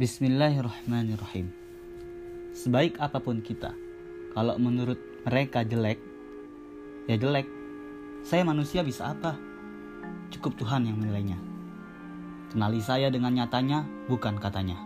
Bismillahirrahmanirrahim. Sebaik apa pun kita, kalau menurut mereka jelek, ya jelek. Saya manusia bisa apa? Cukup Tuhan yang menilainya. Kenali saya dengan nyatanya, bukan katanya.